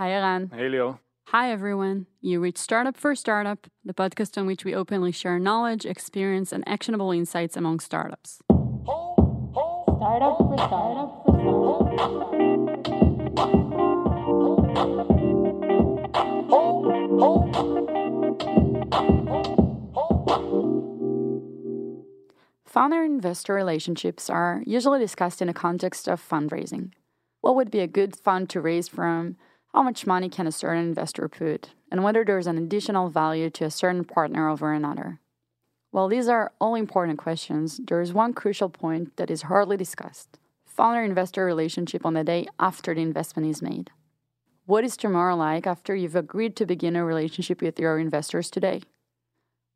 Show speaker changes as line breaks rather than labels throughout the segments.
Hi, Eran.
Hey, Leo.
Hi, everyone. You reach Startup for Startup, the podcast on which we openly share knowledge, experience, and actionable insights among startups. Startup for Startup for Founder investor relationships are usually discussed in a context of fundraising. What would be a good fund to raise from? How much money can a certain investor put? And whether there's an additional value to a certain partner over another. While these are all important questions, there is one crucial point that is hardly discussed founder investor relationship on the day after the investment is made. What is tomorrow like after you've agreed to begin a relationship with your investors today?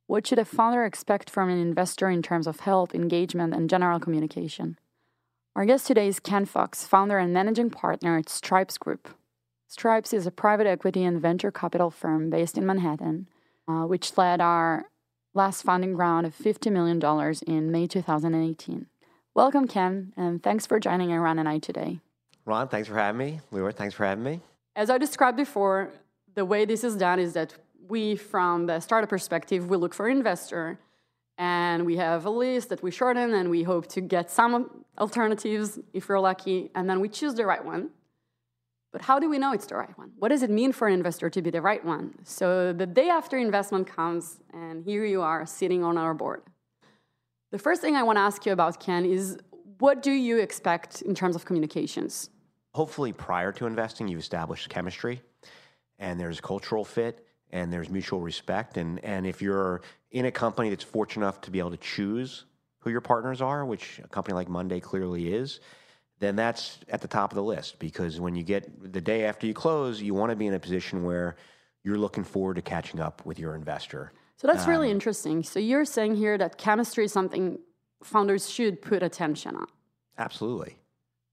What should a founder expect from an investor in terms of help, engagement, and general communication? Our guest today is Ken Fox, founder and managing partner at Stripes Group. Stripes is a private equity and venture capital firm based in Manhattan, uh, which led our last funding round of $50 million in May 2018. Welcome, Ken, and thanks for joining Eran and I today.
Ron, thanks for having me. Leroy, thanks for having me.
As I described before, the way this is done is that we, from the startup perspective, we look for investor and we have a list that we shorten and we hope to get some alternatives if we're lucky, and then we choose the right one. But how do we know it's the right one? What does it mean for an investor to be the right one? So the day after investment comes, and here you are sitting on our board. The first thing I want to ask you about, Ken, is what do you expect in terms of communications?
Hopefully, prior to investing, you've established chemistry and there's cultural fit and there's mutual respect. And, and if you're in a company that's fortunate enough to be able to choose who your partners are, which a company like Monday clearly is, then that's at the top of the list because when you get the day after you close, you want to be in a position where you're looking forward to catching up with your investor.
So that's um, really interesting. So you're saying here that chemistry is something founders should put attention on.
Absolutely.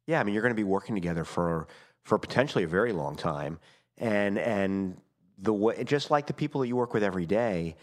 Yeah, I mean you're going to be working together for for potentially a very long time and and the way just like the people that you work with every day,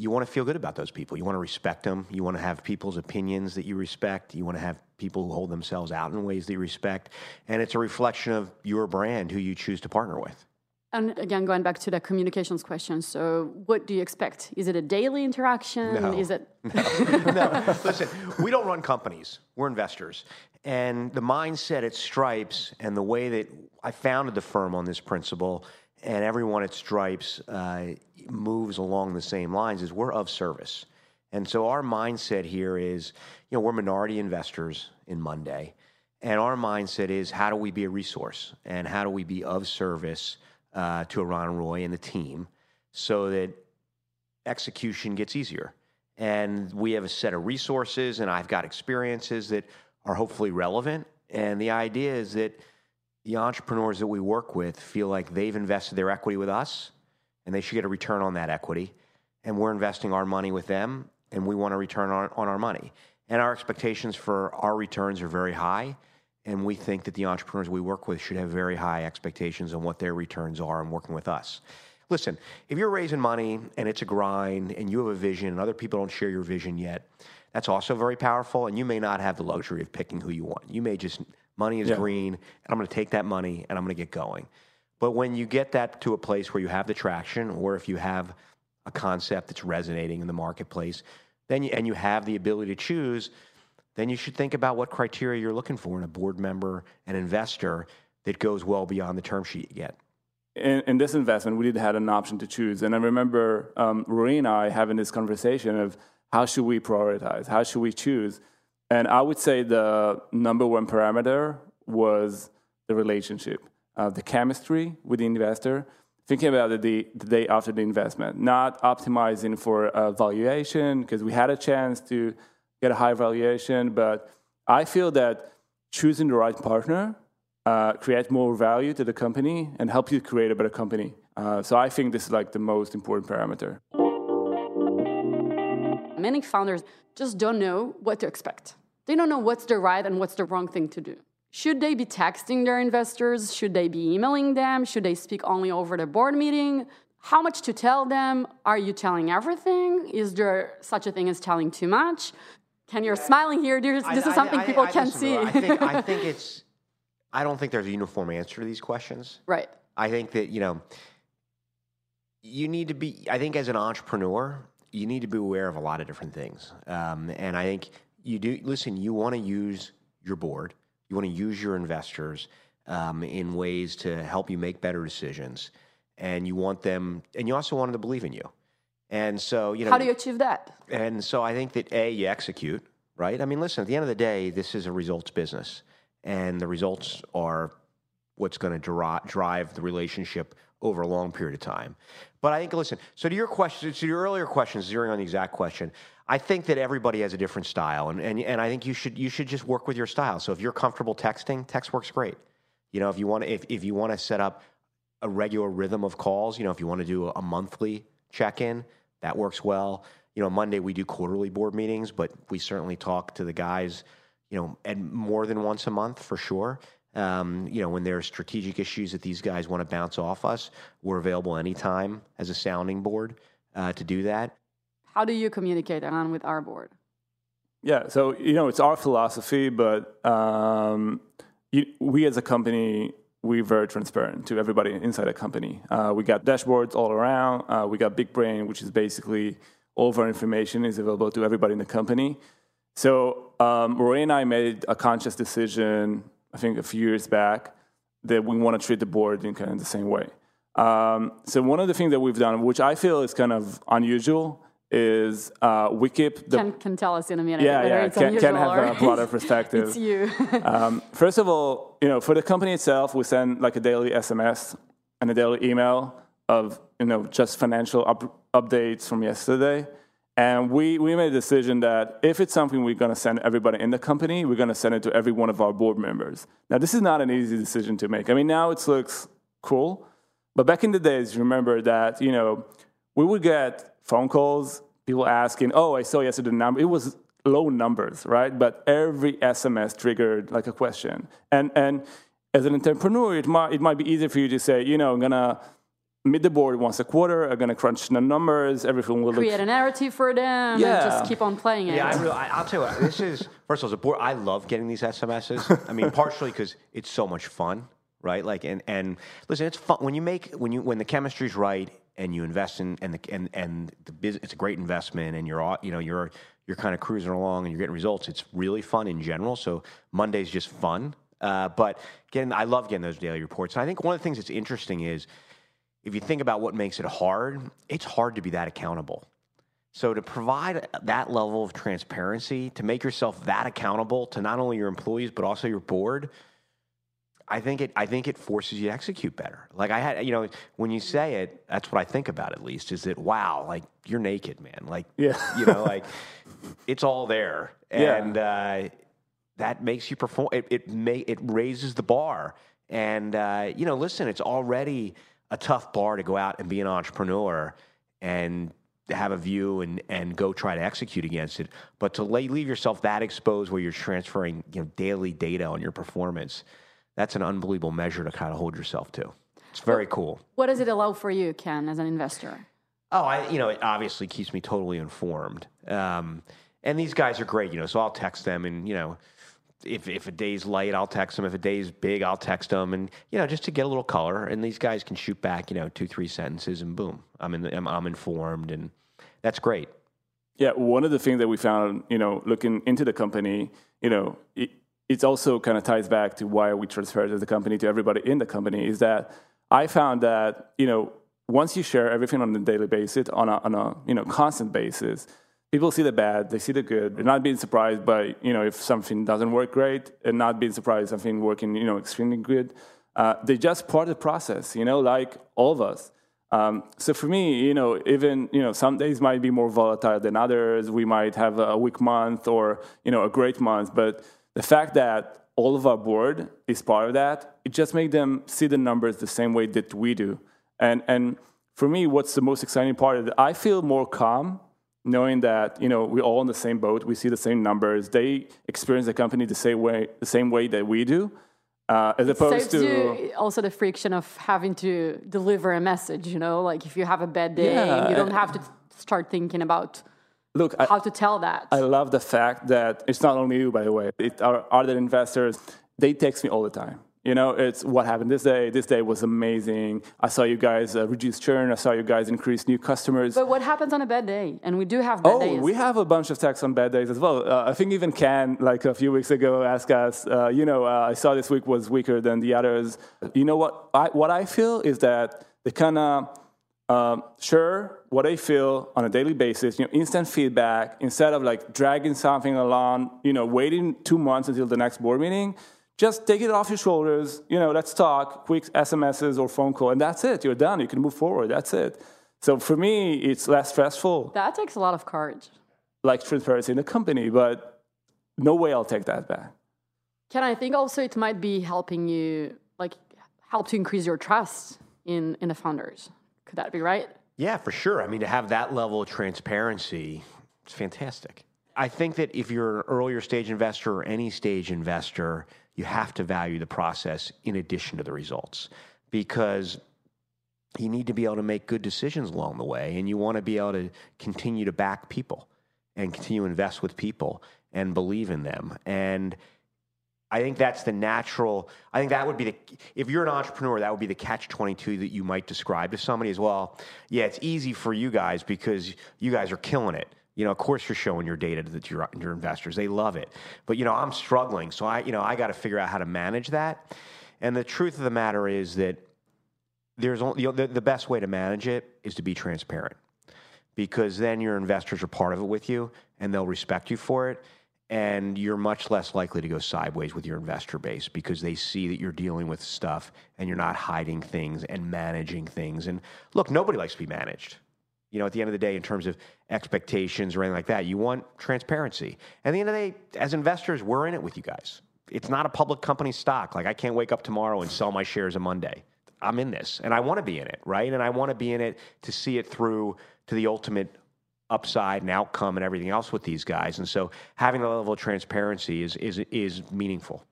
you want to feel good about those people. You want to respect them. You want to have people's opinions that you respect. You want to have people who hold themselves out in ways that you respect. And it's a reflection of your brand, who you choose to partner with.
And again, going back to the communications question, so what do you expect? Is it a daily interaction?
No.
Is it?
no. no. Listen, we don't run companies. We're investors. And the mindset at Stripes and the way that I founded the firm on this principle and everyone at Stripes uh, moves along the same lines is we're of service. And so our mindset here is, you know, we're minority investors in Monday. And our mindset is how do we be a resource and how do we be of service uh, to and Roy and the team so that execution gets easier. And we have a set of resources and I've got experiences that are hopefully relevant. And the idea is that the entrepreneurs that we work with feel like they've invested their equity with us and they should get a return on that equity. And we're investing our money with them and we want a return on, on our money. And our expectations for our returns are very high. And we think that the entrepreneurs we work with should have very high expectations on what their returns are and working with us. Listen, if you're raising money and it's a grind and you have a vision and other people don't share your vision yet, that's also very powerful. And you may not have the luxury of picking who you want. You may just Money is yeah. green, and I'm going to take that money and I'm going to get going. But when you get that to a place where you have the traction, or if you have a concept that's resonating in the marketplace, then you, and you have the ability to choose, then you should think about what criteria you're looking for in a board member and investor that goes well beyond the term sheet you get.
In, in this investment, we did have an option to choose, and I remember um, Roy and I having this conversation of how should we prioritize, how should we choose, and I would say the number one parameter was the relationship, uh, the chemistry with the investor, thinking about it the, the day after the investment, not optimizing for a valuation, because we had a chance to get a high valuation. But I feel that choosing the right partner uh, creates more value to the company and help you create a better company. Uh, so I think this is like the most important parameter.
Many founders just don't know what to expect. They don't know what's the right and what's the wrong thing to do. Should they be texting their investors? Should they be emailing them? Should they speak only over the board meeting? How much to tell them? Are you telling everything? Is there such a thing as telling too much? Ken, you're yeah. smiling here. This, this is something I, people I, can see.
I think, I think it's, I don't think there's a uniform answer to these questions.
Right.
I think that you know you need to be. I think as an entrepreneur, you need to be aware of a lot of different things. Um, and I think you do. Listen, you want to use your board. You want to use your investors um, in ways to help you make better decisions, and you want them. And you also want them to believe in you. And so, you know,
How do you achieve that?
and so I think that A, you execute, right? I mean, listen, at the end of the day, this is a results business, and the results are what's going to dri- drive the relationship over a long period of time. But I think, listen, so to your question, to your earlier question, zeroing on the exact question, I think that everybody has a different style, and, and, and I think you should, you should just work with your style. So if you're comfortable texting, text works great. You know, if you want to, if, if you want to set up a regular rhythm of calls, you know, if you want to do a monthly check-in, that works well. You know, Monday we do quarterly board meetings, but we certainly talk to the guys, you know, and more than once a month for sure. Um, you know, when there are strategic issues that these guys want to bounce off us, we're available anytime as a sounding board uh, to do that.
How do you communicate on with our board?
Yeah, so you know it's our philosophy, but um, you, we as a company we're very transparent to everybody inside the company. Uh, we got dashboards all around. Uh, we got Big Brain, which is basically all of our information is available to everybody in the company. So um, Roy and I made a conscious decision, I think a few years back, that we want to treat the board in kind of the same way. Um, so one of the things that we've done, which I feel is kind of unusual, is uh, we keep the
Can can tell us in a minute
yeah, yeah,
it's
can, can have a broader perspective.
it's you.
um, first of all, you know, for the company itself, we send like a daily SMS and a daily email of you know just financial up- updates from yesterday. And we, we made a decision that if it's something we're going to send everybody in the company, we're going to send it to every one of our board members. Now, this is not an easy decision to make. I mean, now it looks cool, but back in the days, remember that you know we would get phone calls, people asking, "Oh, I saw yesterday the number." It was low numbers, right? But every SMS triggered like a question. And and as an entrepreneur, it might it might be easier for you to say, you know, I'm gonna meet the board once a quarter. I'm gonna crunch the numbers. Everything will
Create
look.
a narrative for them and
Yeah.
just keep on playing it.
Yeah, I really, I, I'll tell you what. This is first of all, as a board, I love getting these SMSs. I mean, partially because it's so much fun, right? Like, and and listen, it's fun when you make when you when the chemistry's right and you invest in and the and and the business. It's a great investment, and you're all- you know you're you're kind of cruising along and you're getting results. It's really fun in general. So Monday's just fun. Uh, but getting, I love getting those daily reports. And I think one of the things that's interesting is if you think about what makes it hard, it's hard to be that accountable. So to provide that level of transparency, to make yourself that accountable to not only your employees but also your board, I think it I think it forces you to execute better. Like I had, you know, when you say it, that's what I think about at least is that wow, like you're naked, man. Like
Yeah.
you know, like it's all there.
Yeah.
And uh, that makes you perform it it may it raises the bar. And uh, you know, listen, it's already a tough bar to go out and be an entrepreneur and have a view and, and go try to execute against it. But to lay, leave yourself that exposed where you're transferring you know, daily data on your performance, that's an unbelievable measure to kind of hold yourself to. It's very cool.
What does it allow for you, Ken, as an investor?
Oh, I, you know, it obviously keeps me totally informed. Um, and these guys are great, you know, so I'll text them and, you know, if, if a day's light, I'll text them. If a day's big, I'll text them, and you know, just to get a little color. And these guys can shoot back, you know, two, three sentences, and boom, I'm in. I'm, I'm informed, and that's great.
Yeah, one of the things that we found, you know, looking into the company, you know, it, it also kind of ties back to why we transferred a company to everybody in the company is that I found that, you know, once you share everything on a daily basis, on a, on a you know, constant basis, people see the bad, they see the good, and not being surprised by, you know, if something doesn't work great and not being surprised something working, you know, extremely good. Uh, they just part of the process, you know, like all of us. Um, so for me, you know, even you know, some days might be more volatile than others. We might have a weak month or you know a great month, but the fact that all of our board is part of that, it just makes them see the numbers the same way that we do. And and for me, what's the most exciting part is I feel more calm knowing that you know we're all in the same boat. We see the same numbers. They experience the company the same way, the same way that we do. Uh, as opposed to
you also the friction of having to deliver a message, you know, like if you have a bad day,
Yeah,
you don't
and-
have to start thinking about
look. I,
how to tell that.
I love the fact that it's not only you, by the way. It, our other investors, they text me all the time. You know, it's what happened this day. This day was amazing. I saw you guys uh, reduce churn. I saw you guys increase new customers.
But what happens on a bad day? And we do have bad
oh,
days.
we have a bunch of techs on bad days as well. Uh, I think even Ken, like a few weeks ago, asked us, uh, you know, uh, I saw this week was weaker than the others. You know what? I, what I feel is that they kind of um, share what I feel on a daily basis, you know, instant feedback instead of like dragging something along, you know, waiting two months until the next board meeting just take it off your shoulders. You know, let's talk, quick SMSs or phone call, and that's it. You're done. You can move forward. That's it. So for me, it's less stressful.
That takes a lot of courage.
Like transparency in the company, but no way I'll take that back.
Can I think also it might be helping you, like, help to increase your trust in in the founders? Could that be right?
Yeah, for sure. I mean, to have that level of transparency, it's fantastic. I think that if you're an earlier stage investor or any stage investor, you have to value the process in addition to the results because you need to be able to make good decisions along the way and you want to be able to continue to back people and continue to invest with people and believe in them and I think that's the natural. I think that would be the. If you're an entrepreneur, that would be the catch twenty two that you might describe to somebody as well. Yeah, it's easy for you guys because you guys are killing it. You know, of course, you're showing your data to your, your investors. They love it. But you know, I'm struggling, so I, you know, I got to figure out how to manage that. And the truth of the matter is that there's only, you know, the, the best way to manage it is to be transparent, because then your investors are part of it with you, and they'll respect you for it. And you're much less likely to go sideways with your investor base because they see that you're dealing with stuff and you're not hiding things and managing things. And look, nobody likes to be managed you know, at the end of the day, in terms of expectations or anything like that, you want transparency. At the end of the day, as investors, we're in it with you guys. It's not a public company stock. Like I can't wake up tomorrow and sell my shares on Monday. I'm in this, and I want to be in it, right? And I want to be in it to see it through to the ultimate upside and outcome and everything else with these guys. And so, having a level of transparency is is is meaningful.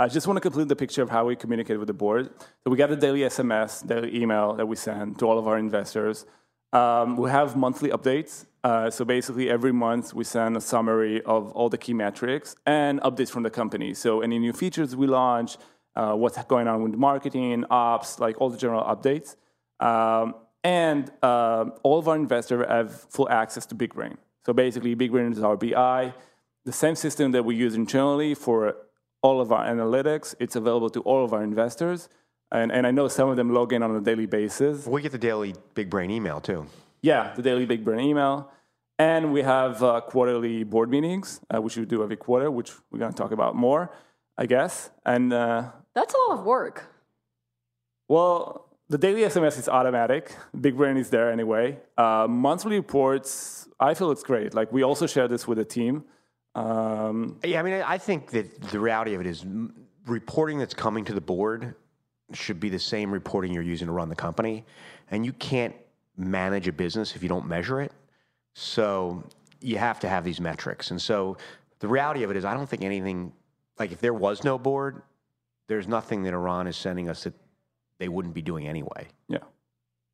I just want to complete the picture of how we communicate with the board. So we got a daily SMS, daily email that we send to all of our investors. Um, we have monthly updates. Uh, so basically, every month we send a summary of all the key metrics and updates from the company. So any new features we launch, uh, what's going on with marketing, ops, like all the general updates. Um, and uh, all of our investors have full access to BigBrain. So basically, BigBrain is our BI, the same system that we use internally for all of our analytics. It's available to all of our investors. And, and I know some of them log in on a daily basis.
We get the daily Big Brain email too.
Yeah, the daily Big Brain email. And we have uh, quarterly board meetings, uh, which we do every quarter, which we're going to talk about more, I guess. And uh,
that's a lot of work.
Well, the daily SMS is automatic. Big Brain is there anyway. Uh, monthly reports, I feel it's great. Like we also share this with the team.
Um, yeah, I mean, I think that the reality of it is reporting that's coming to the board should be the same reporting you're using to run the company. And you can't manage a business if you don't measure it. So you have to have these metrics. And so the reality of it is, I don't think anything, like if there was no board, there's nothing that Eran is sending us that they wouldn't be doing anyway.
Yeah.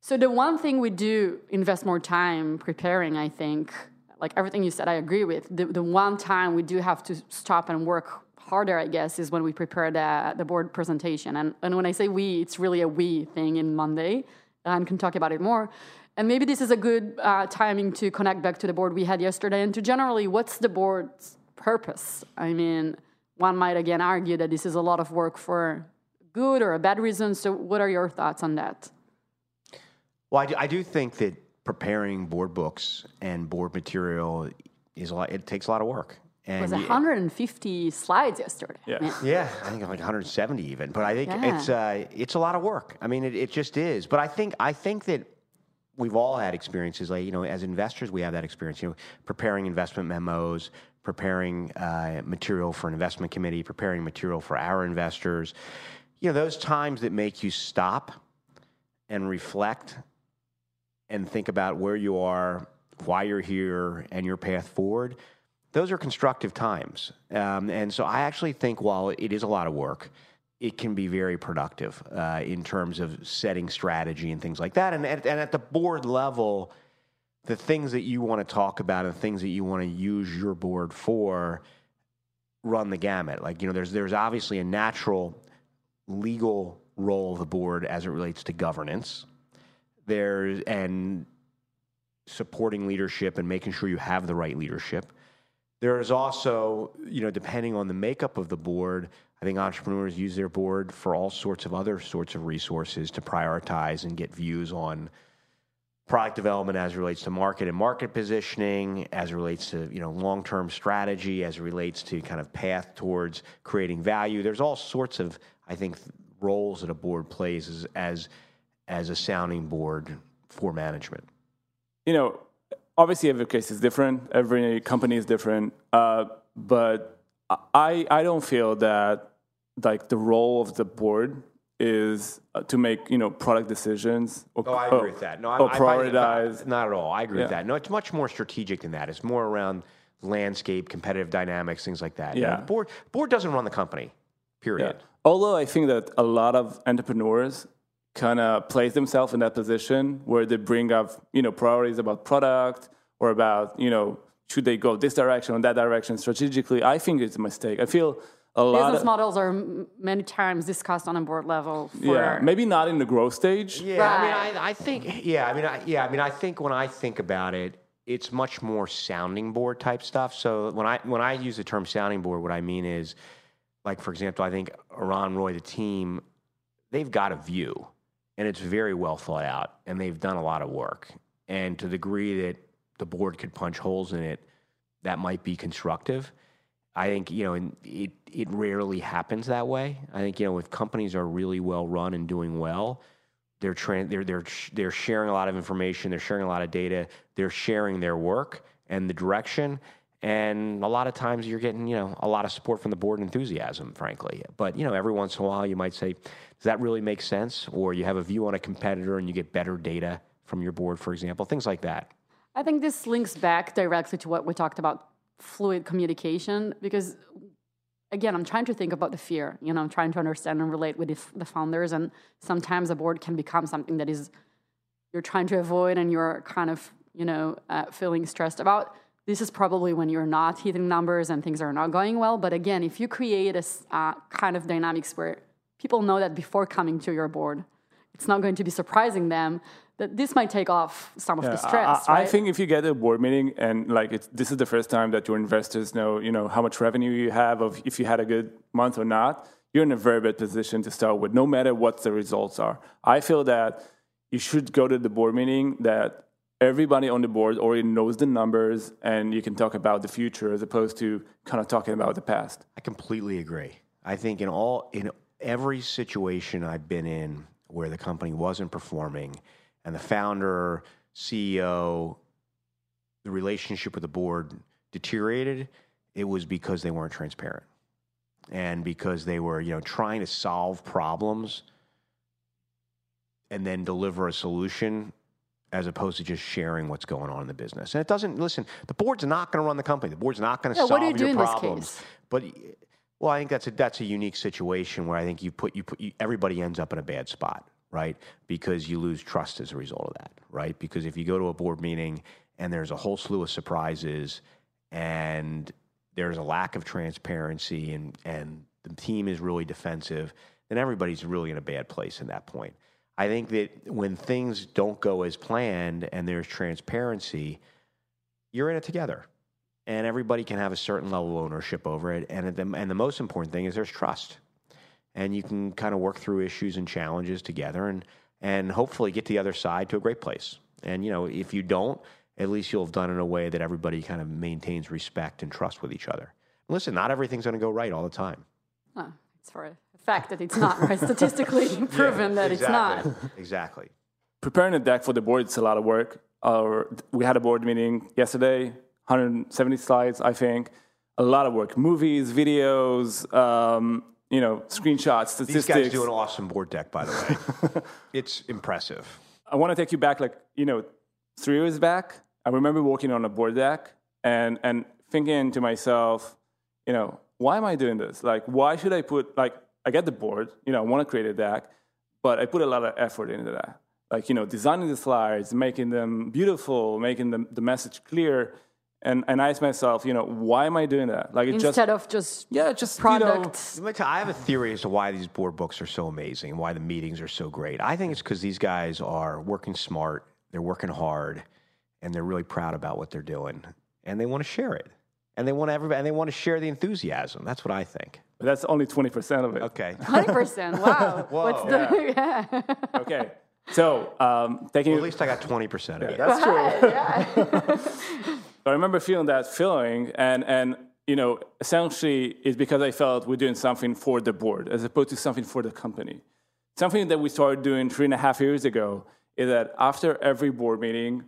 So the one thing we do invest more time preparing, I think, like everything you said, I agree with. The, the one time we do have to stop and work harder, I guess, is when we prepare the, the board presentation. And, and when I say we, it's really a we thing in Monday, and can talk about it more. And maybe this is a good uh, timing to connect back to the board we had yesterday and to generally what's the board's purpose? I mean, one might again argue that this is a lot of work for good or a bad reason. So, what are your thoughts on that?
Well, I do, I do think that preparing board books and board material is a lot, it takes a lot of work.
And it was 150 slides yesterday.
Yeah, yeah, I think like 170 even. But I think yeah. it's uh, it's a lot of work. I mean, it, it just is. But I think I think that we've all had experiences like you know as investors we have that experience. You know, preparing investment memos, preparing uh, material for an investment committee, preparing material for our investors. You know, those times that make you stop and reflect and think about where you are, why you're here, and your path forward those are constructive times. Um, and so I actually think while it is a lot of work, it can be very productive uh, in terms of setting strategy and things like that. And at, and at the board level, the things that you want to talk about and things that you want to use your board for run the gamut. Like, you know, there's, there's obviously a natural legal role of the board as it relates to governance. There's and supporting leadership and making sure you have the right leadership. There is also, you know, depending on the makeup of the board, I think entrepreneurs use their board for all sorts of other sorts of resources to prioritize and get views on product development as it relates to market and market positioning, as it relates to you know long-term strategy, as it relates to kind of path towards creating value. There's all sorts of I think roles that a board plays as as, as a sounding board for management.
You know, obviously every case is different, every company is different, uh, but I I don't feel that like the role of the board is uh, to make you know product decisions.
Or, oh, I agree with that. No, I,
or prioritize.
Not, not, at all. I agree yeah. with that. No, it's much more strategic than that. It's more around landscape, competitive dynamics, things like that.
Yeah.
You know, board board doesn't run the company. Period. Yeah.
Although I think that a lot of entrepreneurs kind of place themselves in that position where they bring up you know priorities about product or about you know should they go this direction or that direction strategically. I think it's a mistake. I feel a
lot business of, models are many times discussed on a board level.
yeah, maybe not in the growth stage.
Yeah, right. I mean, I, I, think. Yeah, I mean, I, yeah, I mean, I think when I think about it, it's much more sounding board type stuff. So when I when I use the term sounding board, what I mean is, like for example, I think Eran Roy, the team, they've got a view, and it's very well thought out, and they've done a lot of work. And to the degree that the board could punch holes in it, that might be constructive I think you know, and it it rarely happens that way. I think you know, if companies are really well run and doing well, they're tra- they're they're they're sharing a lot of information, they're sharing a lot of data, they're sharing their work and the direction. And a lot of times you're getting, you know, a lot of support from the board and enthusiasm, frankly. But, you know, every once in a while you might say, does that really make sense? Or you have a view on a competitor and you get better data from your board, for example, things like that.
I think this links back directly to what we talked about fluid communication because again i'm trying to think about the fear you know i'm trying to understand and relate with the, founders and sometimes a board can become something that is you're trying to avoid and you're kind of you know uh, feeling stressed about this is probably when you're not hitting numbers and things are not going well but again if you create a uh, kind of dynamics where people know that before coming to your board it's not going to be surprising them that this might take off some of yeah, the stress.
I,
right?
I, think if you get a board meeting and like this is the first time that your investors know, you know how much revenue you have, of if you had a good month or not, you're in a very bad position to start with, no matter what the results are. I feel that you should go to the board meeting that everybody on the board already knows the numbers and you can talk about the future as opposed to kind of talking about the past.
I completely agree. I think in all in every situation I've been in where the company wasn't performing and the founder, CEO, the relationship with the board deteriorated, it was because they weren't transparent and because they were, you know, trying to solve problems and then deliver a solution as opposed to just sharing what's going on in the business. And it doesn't listen. The board's not going to run the company. The board's not going to
yeah,
solve
what do you
your
do
problems.
This case?
But well, I think that's a that's a unique situation where I think you put you put you, everybody ends up in a bad spot right? Because you lose trust as a result of that, right? Because if you go to a board meeting and there's a whole slew of surprises and there's a lack of transparency and, and the team is really defensive, then everybody's really in a bad place in that point. I think that when things don't go as planned and there's transparency, you're in it together. And everybody can have a certain level of ownership over it. And the, and the most important thing is there's trust and you can kind of work through issues and challenges together and and hopefully get to the other side to a great place. And you know, if you don't, at least you'll have done it in a way that everybody kind of maintains respect and trust with each other. listen, not everything's going to go right all the time.
Oh, it's for a fact that it's not right. Statistically proven yeah, that exactly. it's not.
exactly.
Preparing a deck for the board is a lot of work. Uh, we had a board meeting yesterday, 170 slides, I think. A lot of work. Movies, videos, um, you know, screenshots, statistics.
These guys do an awesome board deck, by the way. it's impressive.
I want to take you back, like you know, three years back. I remember working on a board deck and and thinking to myself, you know, why am I doing this? Like, why should I put like I get the board, you know, I want to create a deck, but I put a lot of effort into that. Like, you know, designing the slides, making them beautiful, making them, the message clear, And and I ask myself, you know, why am I doing that? Like
Instead
just
of just
yeah, just you know,
products.
Let me tell you, I have a theory as to why these board books are so amazing and why the meetings are so great. I think it's because these guys are working smart, they're working hard, and they're really proud about what they're doing, and they want to share it, and they want everybody, and they want to share the enthusiasm. That's what I think.
But that's only twenty percent of it.
Okay.
100%. Wow. What's the. Yeah.
Okay. So um, taking
Well, at least I got twenty percent of it.
that's true. I remember feeling that feeling, and and you know, essentially, it's because I felt we're doing something for the board as opposed to something for the company. Something that we started doing three and a half years ago is that after every board meeting,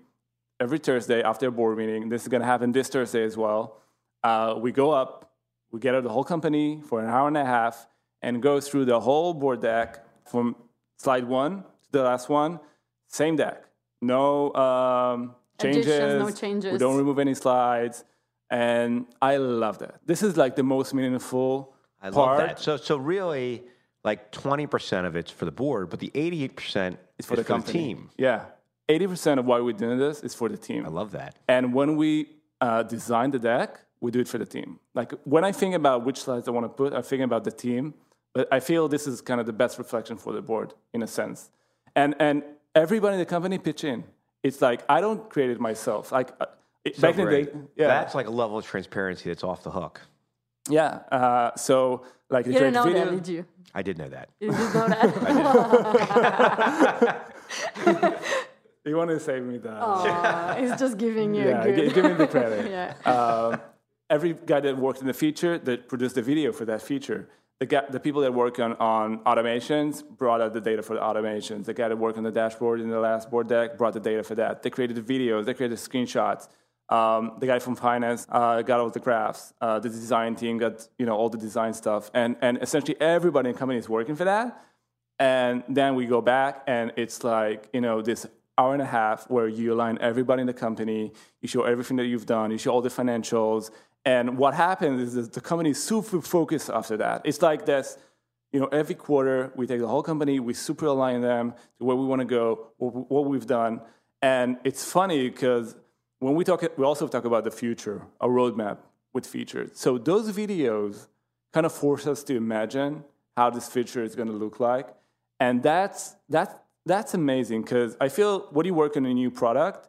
every Thursday after a board meeting, this is going to happen this Thursday as well. Uh, we go up, we gather the whole company for an hour and a half, and go through the whole board deck from slide one to the last one, same deck, no um, changes,
Additions, no
We don't remove any slides, and I love that. This is like the most meaningful
I love that. So, so really, like twenty percent of it's for the board, but the eighty-eight percent is
for the company.
team.
Yeah, eighty percent of why we're doing this is for the team.
I love that.
And when we uh, design the deck, we do it for the team. Like when I think about which slides I want to put, I'm thinking about the team. But I feel this is kind of the best reflection for the board in a sense. And and everybody in the company pitch in. It's like I don't create it myself. Like uh, it,
So
back in the day, yeah,
That's like a level of transparency that's off the hook.
yeah. Uh, so like
You didn't know
video,
that, did you?
I did know that.
You didn't know that?
you want to save me that?
Aw, he's just giving you
yeah,
a good.
give me the credit.
yeah.
um, every guy that worked in the feature that produced the video for that feature. The, the people that work on, on automations brought out the data for the automations. The guy that worked on the dashboard in the last board deck brought the data for that. They created the videos, they created screenshots. Um, the guy from finance uh, got all the graphs. Uh, the design team got you know all the design stuff, and and essentially everybody in the company is working for that. And then we go back, and it's like you know this hour and a half where you align everybody in the company, you show everything that you've done, you show all the financials, and what happens is that the company is super focused after that. It's like this, you know, every quarter we take the whole company, we super align them to where we want to go, what we've done, and it's funny because when we talk, we also talk about the future, a roadmap with features. So those videos kind of force us to imagine how this feature is going to look like, and that's that's that's amazing because I feel when you work on a new product,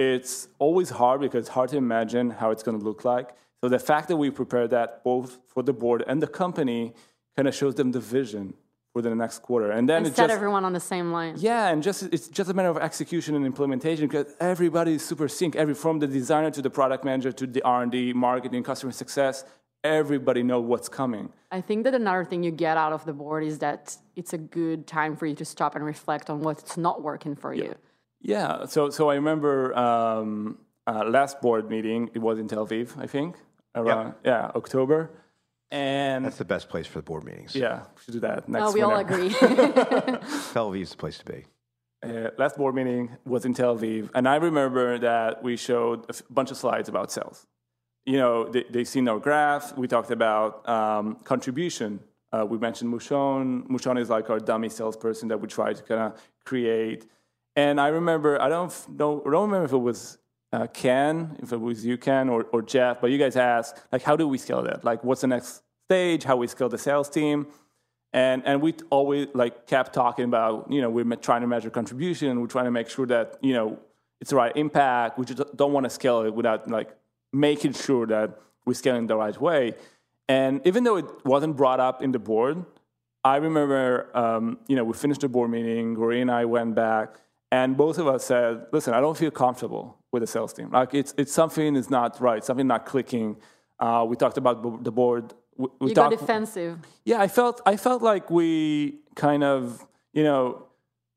it's always hard because it's hard to imagine how it's going to look like. So the fact that we prepare that both for the board and the company kind of shows them the vision for the next quarter, and then
And
it
set
just
everyone on the same line.
yeah, and just it's just a matter of execution and implementation because everybody is super sync. Every from the designer to the product manager to the R and D, marketing, customer success, everybody know what's coming.
I think that another thing you get out of the board is that it's a good time for you to stop and reflect on what's not working for you.
Yeah, so so I remember um, uh, last board meeting. It was in Tel Aviv, I think, around yeah October, and
That's the best place for the board meetings.
yeah, we should do that next.
Oh, we all agree.
Tel Aviv's the place to be.
uh, last board meeting was in Tel Aviv, and I remember that we showed a f- bunch of slides about sales. You know, they, they seen our graph. We talked about um, contribution. Uh, we mentioned Mushon. Mushon is like our dummy salesperson that we try to kind of create. And I remember, I don't I don't remember if it was uh, Ken, if it was you, Ken, or, or Jeff, but you guys asked, like, how do we scale that? Like, what's the next stage? How we scale the sales team? And and we always like kept talking about you know we're trying to measure contribution. We're trying to make sure that you know it's the right impact. We just don't want to scale it without like making sure that we're scaling the right way. And even though it wasn't brought up in the board, I remember um, you know we finished the board meeting. Roy and I went back, and both of us said, "Listen, I don't feel comfortable with the sales team. Like it's it's something is not right. Something not clicking." Uh, we talked about the board. We, we
you got
talked-
defensive.
yeah, I felt I felt like we kind of you know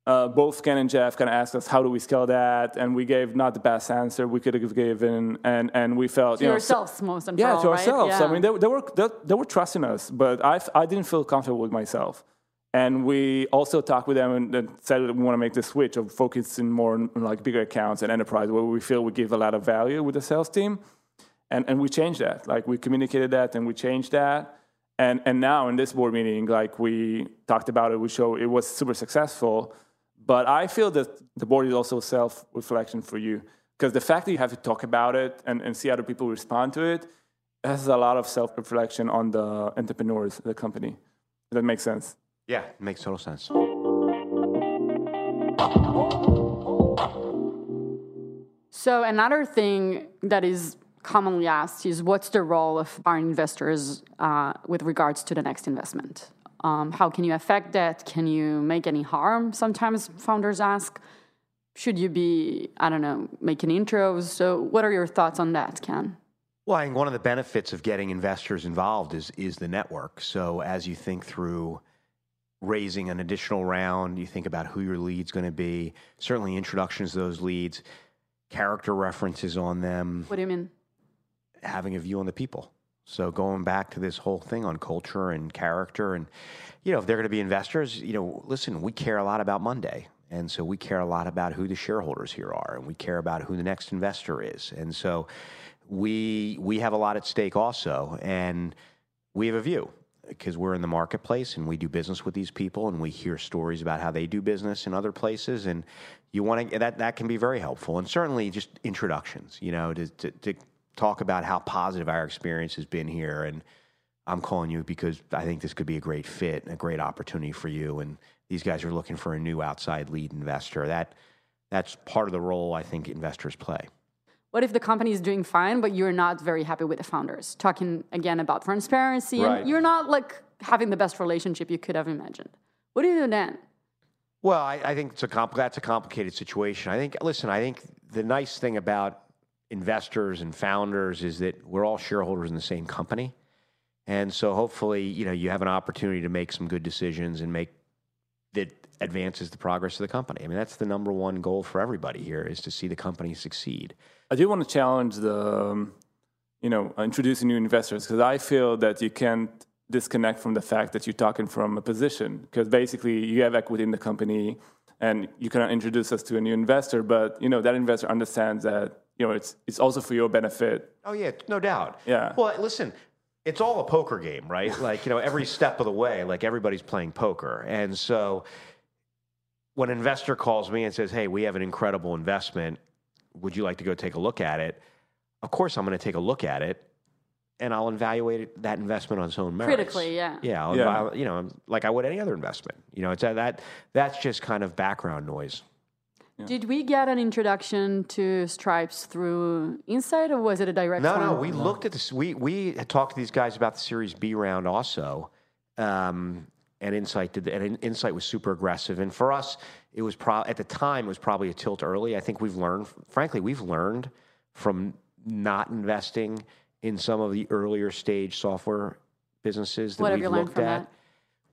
uh, both Ken and Jeff kind of asked us how do we scale that, and we gave not the best answer we could have given, and and we felt
To
you know so-
yourselves, most and
yeah to
right?
ourselves.
Yeah.
I mean they, they were they, they were trusting us, but I I didn't feel comfortable with myself. And we also talked with them and, said that we want to make the switch of focusing more on, like bigger accounts and enterprise, where we feel we give a lot of value with the sales team and and we changed that. Like we communicated that, and we changed that. And and now in this board meeting, like we talked about it, we show it was super successful. But I feel that the board is also self reflection for you. because the fact that you have to talk about it and, and see other people respond to it has a lot of self-reflection on the entrepreneurs, the company. That makes sense?
Yeah, it makes total sense.
So another thing that is commonly asked is what's the role of our investors uh, with regards to the next investment? Um, how can you affect that? Can you make any harm? Sometimes founders ask. Should you be, I don't know, making intros? So, what are your thoughts on that, Ken?
Well, I think one of the benefits of getting investors involved is is the network. So, as you think through raising an additional round, you think about who your lead's going to be. Certainly, introductions to those leads, character references on them.
What do you mean?
having a view on the people. So going back to this whole thing on culture and character, and you know, if they're going to be investors, you know, listen, we care a lot about Monday, and so we care a lot about who the shareholders here are, and we care about who the next investor is, and so we we have a lot at stake also, and we have a view because we're in the marketplace and we do business with these people and we hear stories about how they do business in other places and you want to that that can be very helpful and certainly just introductions you know to, to, to talk about how positive our experience has been here. And I'm calling you because I think this could be a great fit and a great opportunity for you. And these guys are looking for a new outside lead investor. That that's part of the role I think investors play.
What if the company is doing fine, but you're not very happy with the founders? Talking again about transparency,
Right.
and you're not like having the best relationship you could have imagined. What do you do then?
Well, I, I think it's a compl- that's a complicated situation. I think, listen, I think the nice thing about investors and founders is that we're all shareholders in the same company, and so hopefully, you know, you have an opportunity to make some good decisions and make that advances the progress of the company. I mean, that's the number one goal for everybody here is to see the company succeed.
I do want to challenge the, um, you know, introducing new investors because I feel that you can't disconnect from the fact that you're talking from a position because basically you have equity in the company and you cannot introduce us to a new investor, but you know that investor understands that you know it's it's also for your benefit.
Oh yeah, no doubt.
Yeah.
Well, listen, it's all a poker game, right? like you know, every step of the way, like everybody's playing poker, and so when an investor calls me and says, "Hey, we have an incredible investment. Would you like to go take a look at it?" Of course, I'm going to take a look at it, and I'll evaluate that investment on its own merits.
Critically, yeah.
Yeah, I'll
Yeah.
eval- you know, like I would any other investment. You know, it's that that's just kind of background noise.
Did we get an introduction to Stripes through Insight, or was it a direct?
No,
one?
no. We looked at this. We we had talked to these guys about the Series B round also, um, and Insight did. And Insight was super aggressive. And for us, it was pro- at the time it was probably a tilt early. I think we've learned. Frankly, we've learned from not investing in some of the earlier stage software businesses that
What
we've looked at.
that?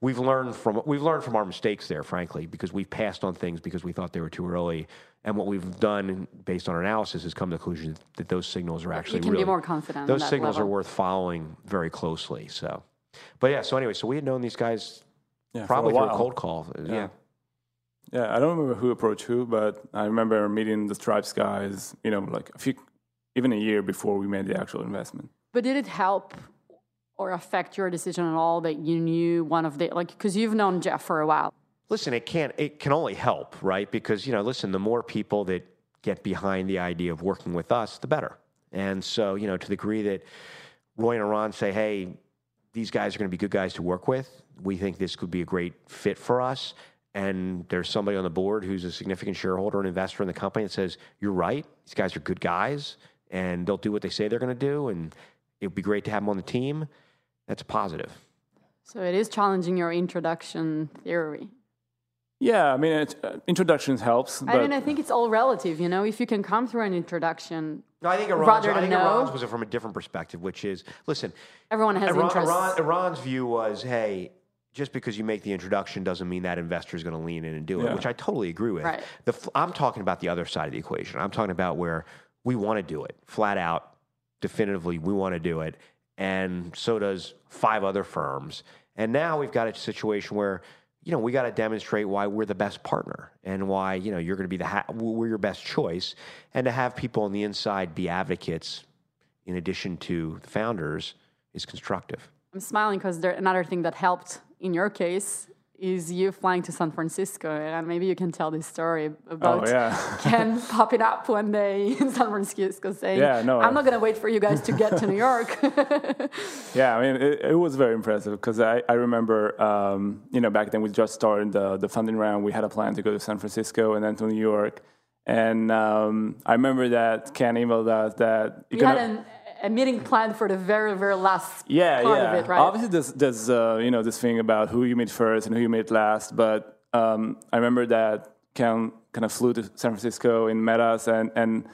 We've learned from we've learned from our mistakes there, frankly, because we've passed on things because we thought they were too early. And what we've done, based on our analysis, is come to the conclusion that those signals are actually
you can
really
be more confident.
those signals
level.
are worth following very closely. So, but yeah. So anyway, so we had known these guys
Yeah, for
probably
a
through a
while.
cold call. Uh, yeah.
Yeah, I don't remember who approached who, but I remember meeting the Stripes guys. You know, like a few, even a year before we made the actual investment.
But did it help or affect your decision at all that you knew one of the like because you've known Jeff for a while?
Listen, it can't. It can only help, right? Because you know, listen, the more people that get behind the idea of working with us, the better. And so, you know, to the degree that Roy and Eran say, "Hey, these guys are going to be good guys to work with. We think this could be a great fit for us." And there's somebody on the board who's a significant shareholder and investor in the company that says, "You're right. These guys are good guys, and they'll do what they say they're going to do, and it'd be great to have them on the team." That's a positive.
So it is challenging your introduction theory.
Yeah, I mean, it, uh, introductions helps. But
I mean, I think it's all relative. You know, if you can come through an introduction,
No, I think Eran's,
Rather
I think
no.
Eran's was from a different perspective, which is listen,
everyone has
Eran,
interests.
Eran, Eran's view was, hey, just because you make the introduction doesn't mean that investor is going to lean in and do it,
Yeah.
which I totally agree with.
Right.
The, f- I'm talking about the other side of the equation. I'm talking about where we want to do it flat out, definitively, we want to do it. And so does five other firms. And now we've got a situation where, you know, we got to demonstrate why we're the best partner and why, you know, you're going to be the, ha- we're your best choice. And to have people on the inside be advocates in addition to the founders is constructive.
I'm smiling because another thing that helped in your case is you flying to San Francisco, and maybe you can tell this story about
Oh, yeah.
Ken popping up one day in San Francisco saying,
Yeah, no,
I'm
uh,
not going to wait for you guys to get to New York.
Yeah, I mean, it, it was very impressive because I, I remember, um, you know, back then we just started the, the funding round. We had a plan to go to San Francisco and then to New York. And um, I remember that Ken emailed us that
we
you're
had an, a meeting planned for the very, very last
yeah,
part
yeah.
of it, right?
Obviously, there's, there's uh, you know, this thing about who you meet first and who you meet last. But um, I remember that Ken kind of flew to San Francisco and met us, and, and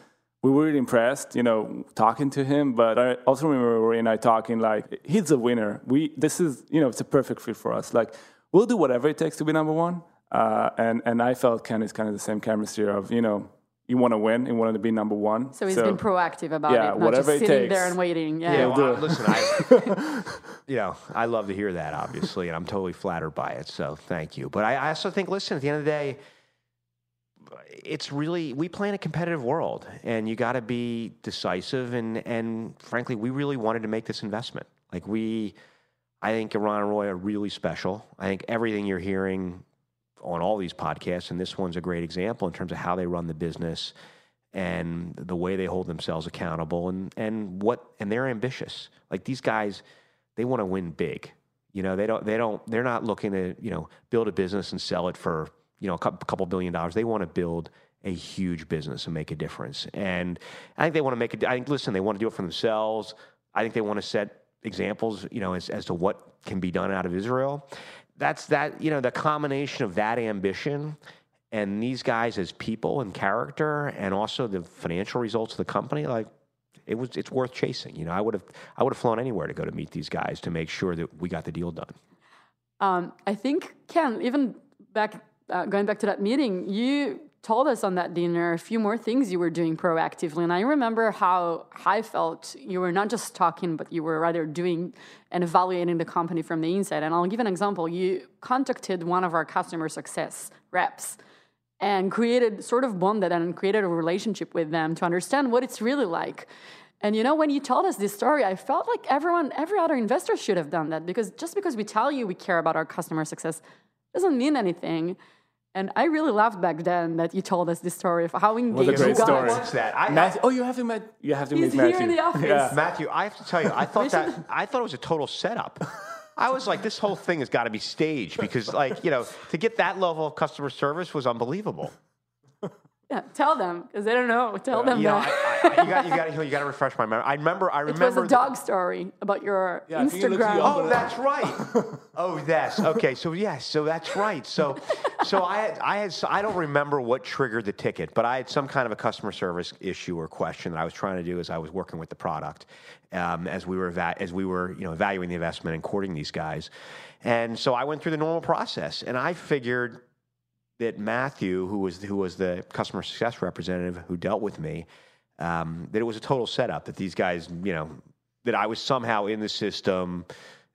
we were really impressed, you know, talking to him. But I also remember Roy and I talking like, he's a winner. We this is you know, it's a perfect fit for us. Like, we'll do whatever it takes to be number one. Uh, and and I felt Ken is kind of the same chemistry of you know, you want to win, you want to be number one.
so he's been proactive about
yeah,
it, not
whatever it
just sitting there
takes.
and waiting. Yeah.
Yeah,
do
well,
it.
listen, I, you know, I love to hear that, obviously, and I'm totally flattered by it. So thank you. But I, I also think, listen, at the end of the day, it's really we play in a competitive world, and you got to be decisive. And and frankly, we really wanted to make this investment. Like we, I think Eran and Roy are really special. I think everything you're hearing on all these podcasts, and this one's a great example in terms of how they run the business and the way they hold themselves accountable and, and what and they're ambitious. Like these guys, they want to win big. You know, they don't they don't they're not looking to, you know, build a business and sell it for, you know, a cou- couple billion dollars. They want to build a huge business and make a difference. And I think they want to make it I think listen, they want to do it for themselves. I think they want to set examples, you know, as, as to what can be done out of Israel. That's that, you know, the combination of that ambition and these guys as people and character and also the financial results of the company, like it was it's worth chasing. You know, I would have I would have flown anywhere to go to meet these guys to make sure that we got the deal done.
Um, I think, Ken, even back uh, going back to that meeting, you told us on that dinner a few more things you were doing proactively, and I remember how I felt you were not just talking, but you were rather doing and evaluating the company from the inside. And I'll give an example. You contacted one of our customer success reps and created sort of bonded and created a relationship with them to understand what it's really like. And you know, when you told us this story, I felt like everyone, every other investor should have done that because just because we tell you we care about our customer success doesn't mean anything. And I really laughed back then that you told us this story of how
was a
engaged you
great
got.
story.
What's that? I-
Matthew, oh, you have to meet. You have to
He's
meet
here
Matthew.
in the office.
Yeah.
Matthew, I have to tell you, I thought that I thought it was a total setup. I was like, this whole thing has got to be staged because, like, you know, to get that level of customer service was unbelievable.
Yeah, tell them because they don't know. Tell them
You
that.
I, I, you got you got you got to refresh my memory. I remember. I remember.
it was
remember.
a
the-
dog story about your
Yeah, I think it looks
Instagram.
young.
Oh, that's right. Oh, yes. Okay, so yes, so that's right. So, so I had, I had, so I don't remember what triggered the ticket, but I had some kind of a customer service issue or question that I was trying to do as I was working with the product, um, as we were eva- as we were you know evaluating the investment and courting these guys, and so I went through the normal process, and I figured that Matthew, who was who was the customer success representative who dealt with me, um, that it was a total setup. That these guys, you know, that I was somehow in the system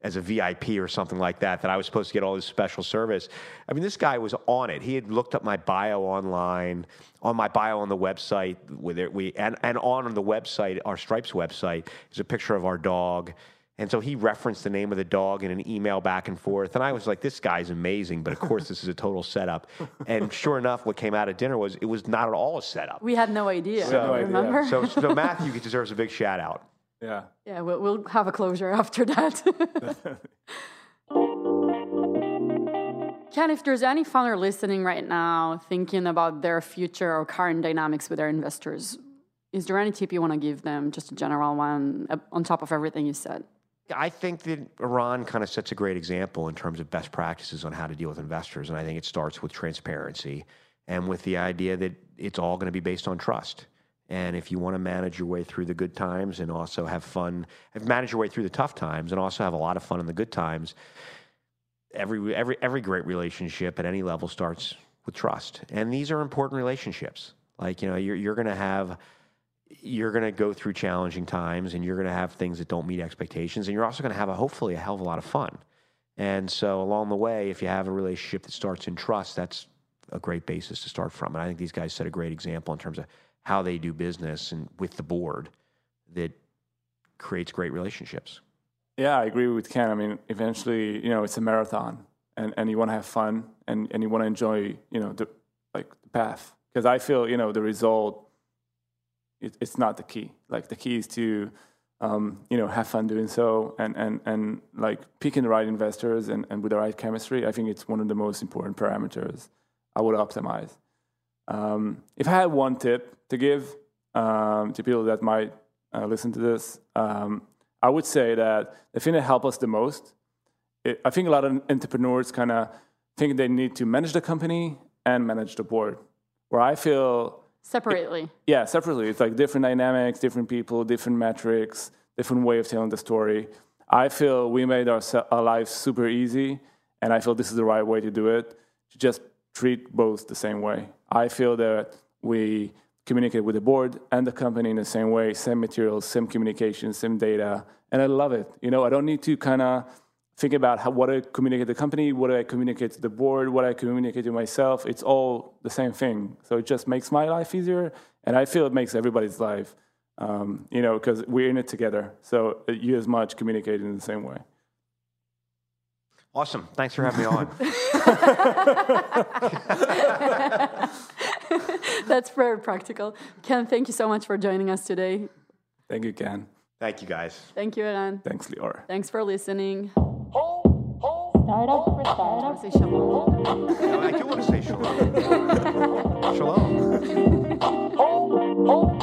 as a VIP or something like that. That I was supposed to get all this special service. I mean, this guy was on it. He had looked up my bio online, on my bio on the website. It, we and and on the website, our Stripes website, is a picture of our dog. And so he referenced the name of the dog in an email back and forth. And I was like, this guy's amazing. But of course, this is a total setup. And sure enough, what came out of dinner was it was not at all a setup.
We had no idea.
had no idea.
remember?
So, so Matthew deserves a big shout out.
Yeah.
yeah, we'll, we'll have a closure after that. Ken, if there's any founder listening right now thinking about their future or current dynamics with their investors, is there any tip you want to give them, just a general one, uh, on top of everything you said?
I think that Eran kind of sets a great example in terms of best practices on how to deal with investors. And I think it starts with transparency and with the idea that it's all going to be based on trust. And if you want to manage your way through the good times and also have fun, manage your way through the tough times and also have a lot of fun in the good times, every every every great relationship at any level starts with trust. And these are important relationships. Like, you know, you're you're gonna have you're going to go through challenging times and you're going to have things that don't meet expectations and you're also going to have a hopefully a hell of a lot of fun and so along the way if you have a relationship that starts in trust that's a great basis to start from and i think these guys set a great example in terms of how they do business and with the board that creates great relationships
Yeah, I agree with Ken. I mean, eventually, you know, it's a marathon. and, and you want to have fun and, and you want to enjoy you know the like the path because I feel you know the result it, it's not the key like the key is to um, you know have fun doing so and and and like picking the right investors and, and with the right chemistry I think it's one of the most important parameters I would optimize um, if I had one tip to give um, to people that might uh, listen to this um, I would say that the thing that helped us the most it, I think a lot of entrepreneurs kind of think they need to manage the company and manage the board. Where I feel
separately,
it, yeah, separately. It's like different dynamics, different people, different metrics, different way of telling the story. I feel we made our, our lives super easy, and I feel this is the right way to do it. To just treat both the same way. I feel that we communicate with the board and the company in the same way, same materials, same communication, same data, and I love it. You know, I don't need to kind of think about how, what I communicate to the company, what I communicate to the board, what I communicate to myself. It's all the same thing. So it just makes my life easier, and I feel it makes everybody's life. Um, you know, because we're in it together. So you as much communicate in the same way.
Awesome. Thanks for having me on.
That's very practical. Ken, thank you so much for joining us today.
Thank you, Ken.
Thank you, guys.
Thank you, Eran.
Thanks, Lior.
Thanks for listening startup for oh, startup. I say shalom. Oh.
no, I do want to say shalom. shalom. Oh,